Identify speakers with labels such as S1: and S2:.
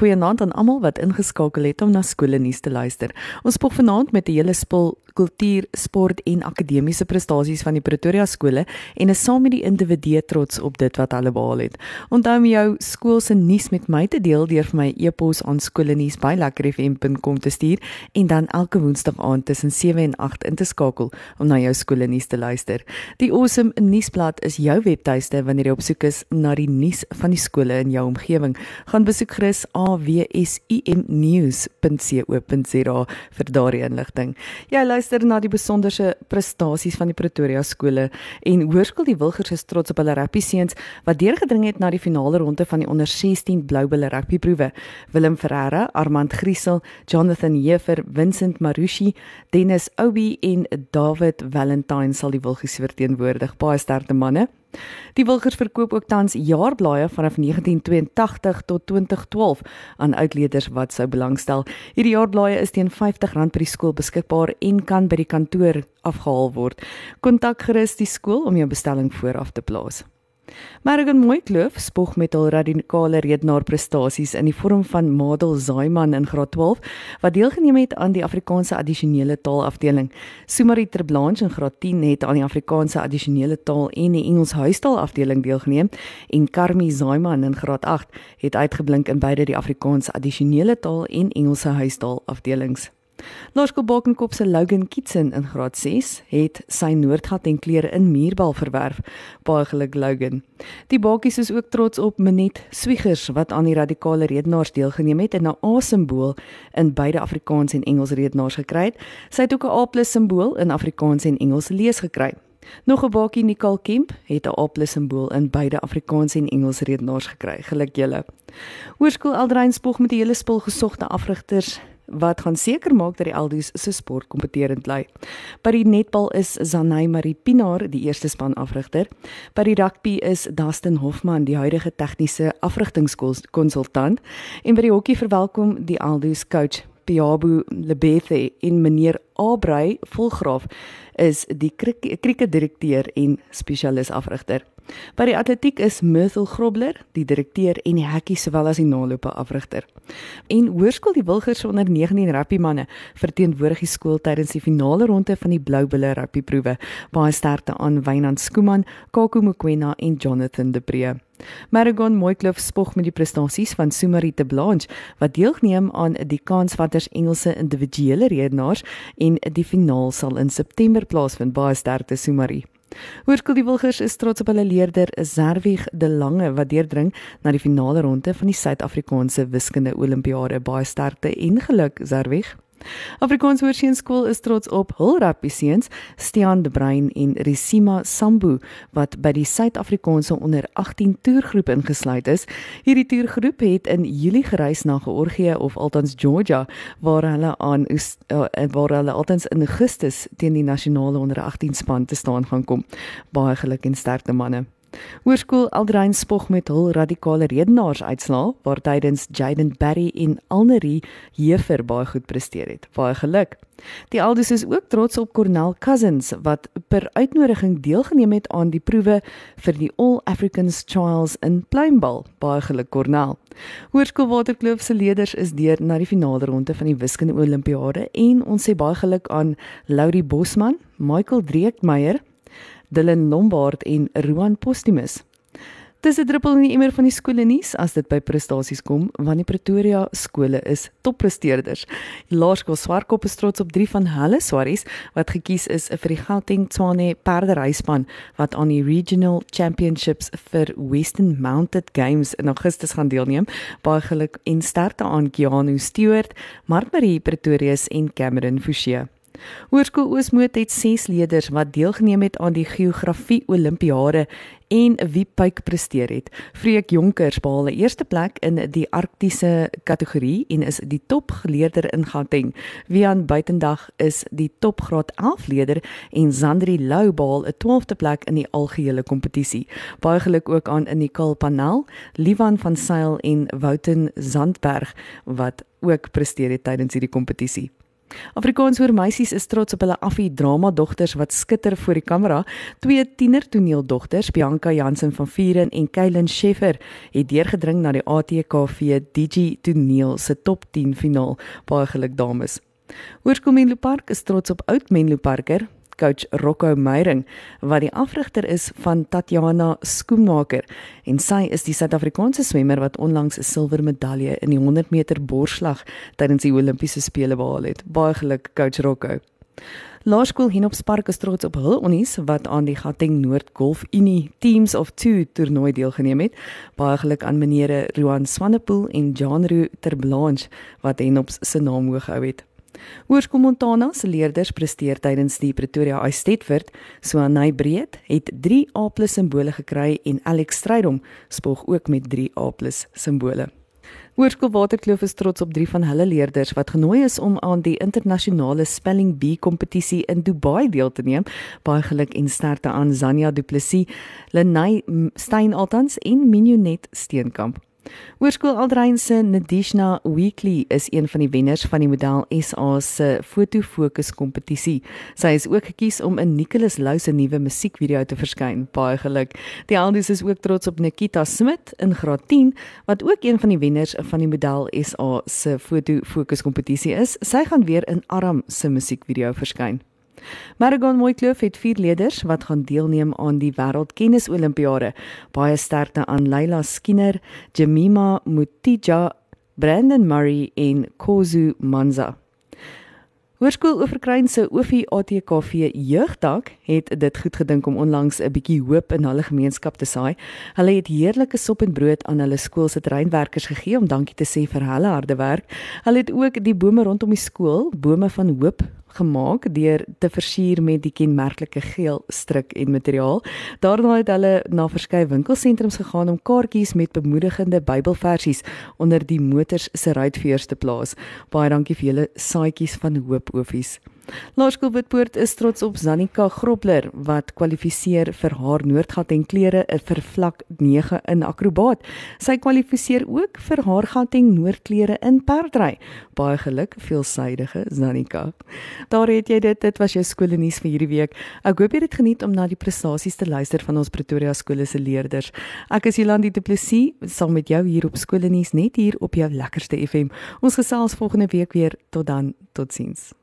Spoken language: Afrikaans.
S1: Goeienaand aan almal wat ingeskakel het om na skoolnuus te luister. Ons spog vanaand met 'n hele spul kultuur, sport en akademiese prestasies van die Pretoria skole en is saam met die individue trots op dit wat hulle behaal het. Onthou om jou skool se nuus met my te deel deur vir my e-pos aan skoolnuus@lekkerfm.com te stuur en dan elke woensdag aand tussen 7 en 8 in te skakel om na jou skoolnuus te luister. Die Awesome nuusblad is jou webtuiste wanneer jy op soek is na die nuus van die skole in jou omgewing. Gaan besoek gerus awsimnews.co.za vir daardie inligting. Jy luister na die besonderse prestasies van die Pretoria skole en Hoërskool die Wilgers is trots op hulle rugby seuns wat deurgedring het na die finale ronde van die onder 16 Bloubulle rugby proewe. Willem Ferreira, Armand Griesel, Jonathan Jefer, Vincent Marushi, Dennis Obi en David Valentine sal die Wilgers verteenwoordig. Baie sterkte manne. Die Wilgers verkoop ook tans jaarblaaie vanaf 1982 tot 2012 aan uitleerders wat sou belangstel. Hierdie jaarblaaie is teen R50 per skool beskikbaar en kan by die kantoor afgehaal word. Kontak gerus die skool om jou bestelling vooraf te plaas. Margon Mooikloof spog met hul radikale redenaar prestasies in die vorm van Madel Zaiman in graad 12 wat deelgeneem het aan die Afrikaanse addisionele taal afdeling. Sumarie Terblanche in graad 10 het aan die Afrikaanse addisionele taal en die Engels huistaal afdeling deelgeneem en Karmi Zaiman in graad 8 het uitgeblink in beide die Afrikaanse addisionele taal en Engelse huistaal afdelings. Laerskool Bakenkop se Logan Kitson in graad 6 het sy Noordgat en klere in muurbal verwerf. Baie geluk Logan. Die bakies is ook trots op Minet Swiegers wat aan die radikale redenaars deelgeneem het en 'n A-simbool in beide Afrikaans en Engels redenaars gekry het. Sy het ook 'n A+ simbool in Afrikaans en Engels lees gekry. Nog 'n bakie Nicole Kemp het 'n A+ simbool in beide Afrikaans en Engels redenaars gekry. Geluk julle. Hoërskool Eldrein spog met die hele spul gesogte afrigters wat gaan seker maak dat die Eldies se sport kompeterend bly. By die netbal is Zanay Marie Pinaar die eerste span afrigter. By die rugby is Dustin Hofman die huidige tegniese afrigtingskonsultant en by die hokkie verwelkom die Eldies coach Piabu Lebethe en meneer Abrey Volgraaf is die kriekedirekteur en spesialis afrigter. By die atletiek is Myrtle Grobler, die direkteur en die hekkie sowel as die nalope afrigter. En hoërskool die Wilgers onder 19 rugby manne verteenwoordig die skool tydens die finale ronde van die Bloubulle rugby proewe. Baie sterkte aan Wynand Skooman, Kaku Mokoena en Jonathan De Pre. Maragon Mooikloof spog met die prestasies van Sumarite Blanche wat deelgeneem aan die Kanswatters Engelse individuele redenaars en die finaal sal in September plaasvind baie sterkte Sumarie. Hoërskool die Wilgers is trots op hulle leerder Zerwig de Lange wat deurdring na die finale ronde van die Suid-Afrikaanse Wiskunde Olimpiade. Baie sterkte en geluk Zerwig. Afrikaans Hoërskool is trots op hul rugby seuns, Stian de Bruin en Risima Sambu wat by die Suid-Afrikaanse onder 18 toergroep ingesluit is. Hierdie toergroep het in Julie gereis na Georgië of althans Georgia waar hulle aan uh, waar hulle althans in Augustus teen die nasionale onder 18 span te staan gaan kom. Baie geluk en sterkte manne. Hoërskool Aldrein spog met hul radikale redenaars uitslaa waar tydens Jaden Barry en Alnerie Hefer baie goed presteer het. Baie geluk. Die Aldus is ook trots op Cornell Cousins wat per uitnodiging deelgeneem het aan die proewe vir die All Africans Trials in Pluimbal. Baie geluk Cornell. Hoërskool Waterkloof se leerders is deur na die finale ronde van die wiskunde Olimpiade en ons sê baie geluk aan Laurie Bosman, Michael Dreekmeyer, Dylan Lombard en Roan Postumus. Dis 'n druppel in die emmer van die skole nuus as dit by prestasies kom, want die Pretoria skole is toppresteerders. Laerskool Swartkop is trots op 3 van hulle swaries wat gekies is vir die Gauteng Tshwane perderyspan wat aan die Regional Championships vir Western Mounted Games in Augustus gaan deelneem. Baie geluk en sterkte aan Kianu Stewart, Martmarie Pretorius en Cameron Forsie. Hoërskool Oosmoed het 6 leerders wat deelgeneem het aan die geografie Olimpiade en wie pyk presteer het. Freek Jonkers behaal 'n eerste plek in die Arktiese kategorie en is die topgeleerder in Gauteng. Wian Buitendag is die topgraad 11 leerder en Zandri Lou behaal 'n 12de plek in die algehele kompetisie. Baie geluk ook aan Nicole Panel, Livan van Sail en Wouten Zandberg wat ook presteer het tydens hierdie kompetisie. Afrikaans hoor meisies is trots op hulle affie drama dogters wat skitter voor die kamera. Twee tiener toneeldogters, Bianca Jansen van Vieren en Kylin Scheffer, het deurgedring na die ATKV Digi Toneel se top 10 finaal. Baie geluk dames. Hoërskool Menlo Park is trots op oud Menlo Parker coach Rocco Meyering wat die afrigter is van Tatiana Skoenmaker en sy is die Suid-Afrikaanse swemmer wat onlangs 'n silwer medalje in die 100 meter borsslag tydens die Olimpiese spele behaal het. Baie geluk coach Rocco. Laerskool Henopspark is trots op hul onnies wat aan die Gauteng Noord Golf Unie Teams of 2 toernooi deelgeneem het. Baie geluk aan meneere Roan Swanepoel en Jean-Roo Terblanche wat Henops se naam hoog gehou het. Hoërskool Montana se leerders presteer tydens die Pretoria Ice Stedford, so Anay Breed het 3A+ simbole gekry en Alex Strydom spog ook met 3A+ simbole. Hoërskool Waterkloof is trots op drie van hulle leerders wat genooi is om aan die internasionale Spelling Bee kompetisie in Dubai deel te neem. Baie geluk en sterkte aan Zania Du Plessis, Lenay Stein Altans en Minionet Steenkamp. Hoërskool Aldrein se Nadishna Weekly is een van die wenners van die model SA se fotofokus kompetisie. Sy is ook gekies om in Nicholas Lou se nuwe musiekvideo te verskyn. Baie geluk. Die Aldis is ook trots op Nikita Smit in graad 10 wat ook een van die wenners van die model SA se fotofokus kompetisie is. Sy gaan weer in Aram se musiekvideo verskyn. Maragon Mooikloof het vier leerders wat gaan deelneem aan die Wêreldkennis Olimpiade. Baie sterkte aan Leila Skinner, Jemima Mutija, Brandon Murray en Kozu Manza. Hoërskool Oeverkruin se OVI ATKV jeugdag het dit goed gedink om onlangs 'n bietjie hoop in hulle gemeenskap te saai. Hulle het heerlike sop en brood aan hulle skool se terreinwerkers gegee om dankie te sê vir hulle harde werk. Hulle het ook die bome rondom die skool, bome van hoop gemaak deur te versier met die kenmerklike geel stryk en materiaal. Daarna het hulle na verskeie winkelsentrums gegaan om kaartjies met bemoedigende Bybelversies onder die motors se ruitveurs te plaas. Baie dankie vir julle saaitjies van hoop ofies. Laerskool Witpoort is trots op Zanika Grobler wat kwalifiseer vir haar Noordgat en klere vir vlak 9 in akrobaat. Sy kwalifiseer ook vir haar Gauteng Noordklere in perdry. Baie geluk, veelsidige Zanika. Daar het jy dit. Dit was jou skoolnuus vir hierdie week. Ek hoop jy het geniet om na die prestasies te luister van ons Pretoria skole se leerders. Ek is Jolandi Du Plessis saam met jou hier op skoolnuus net hier op jou lekkerste FM. Ons gesels volgende week weer. Tot dan. Totsiens.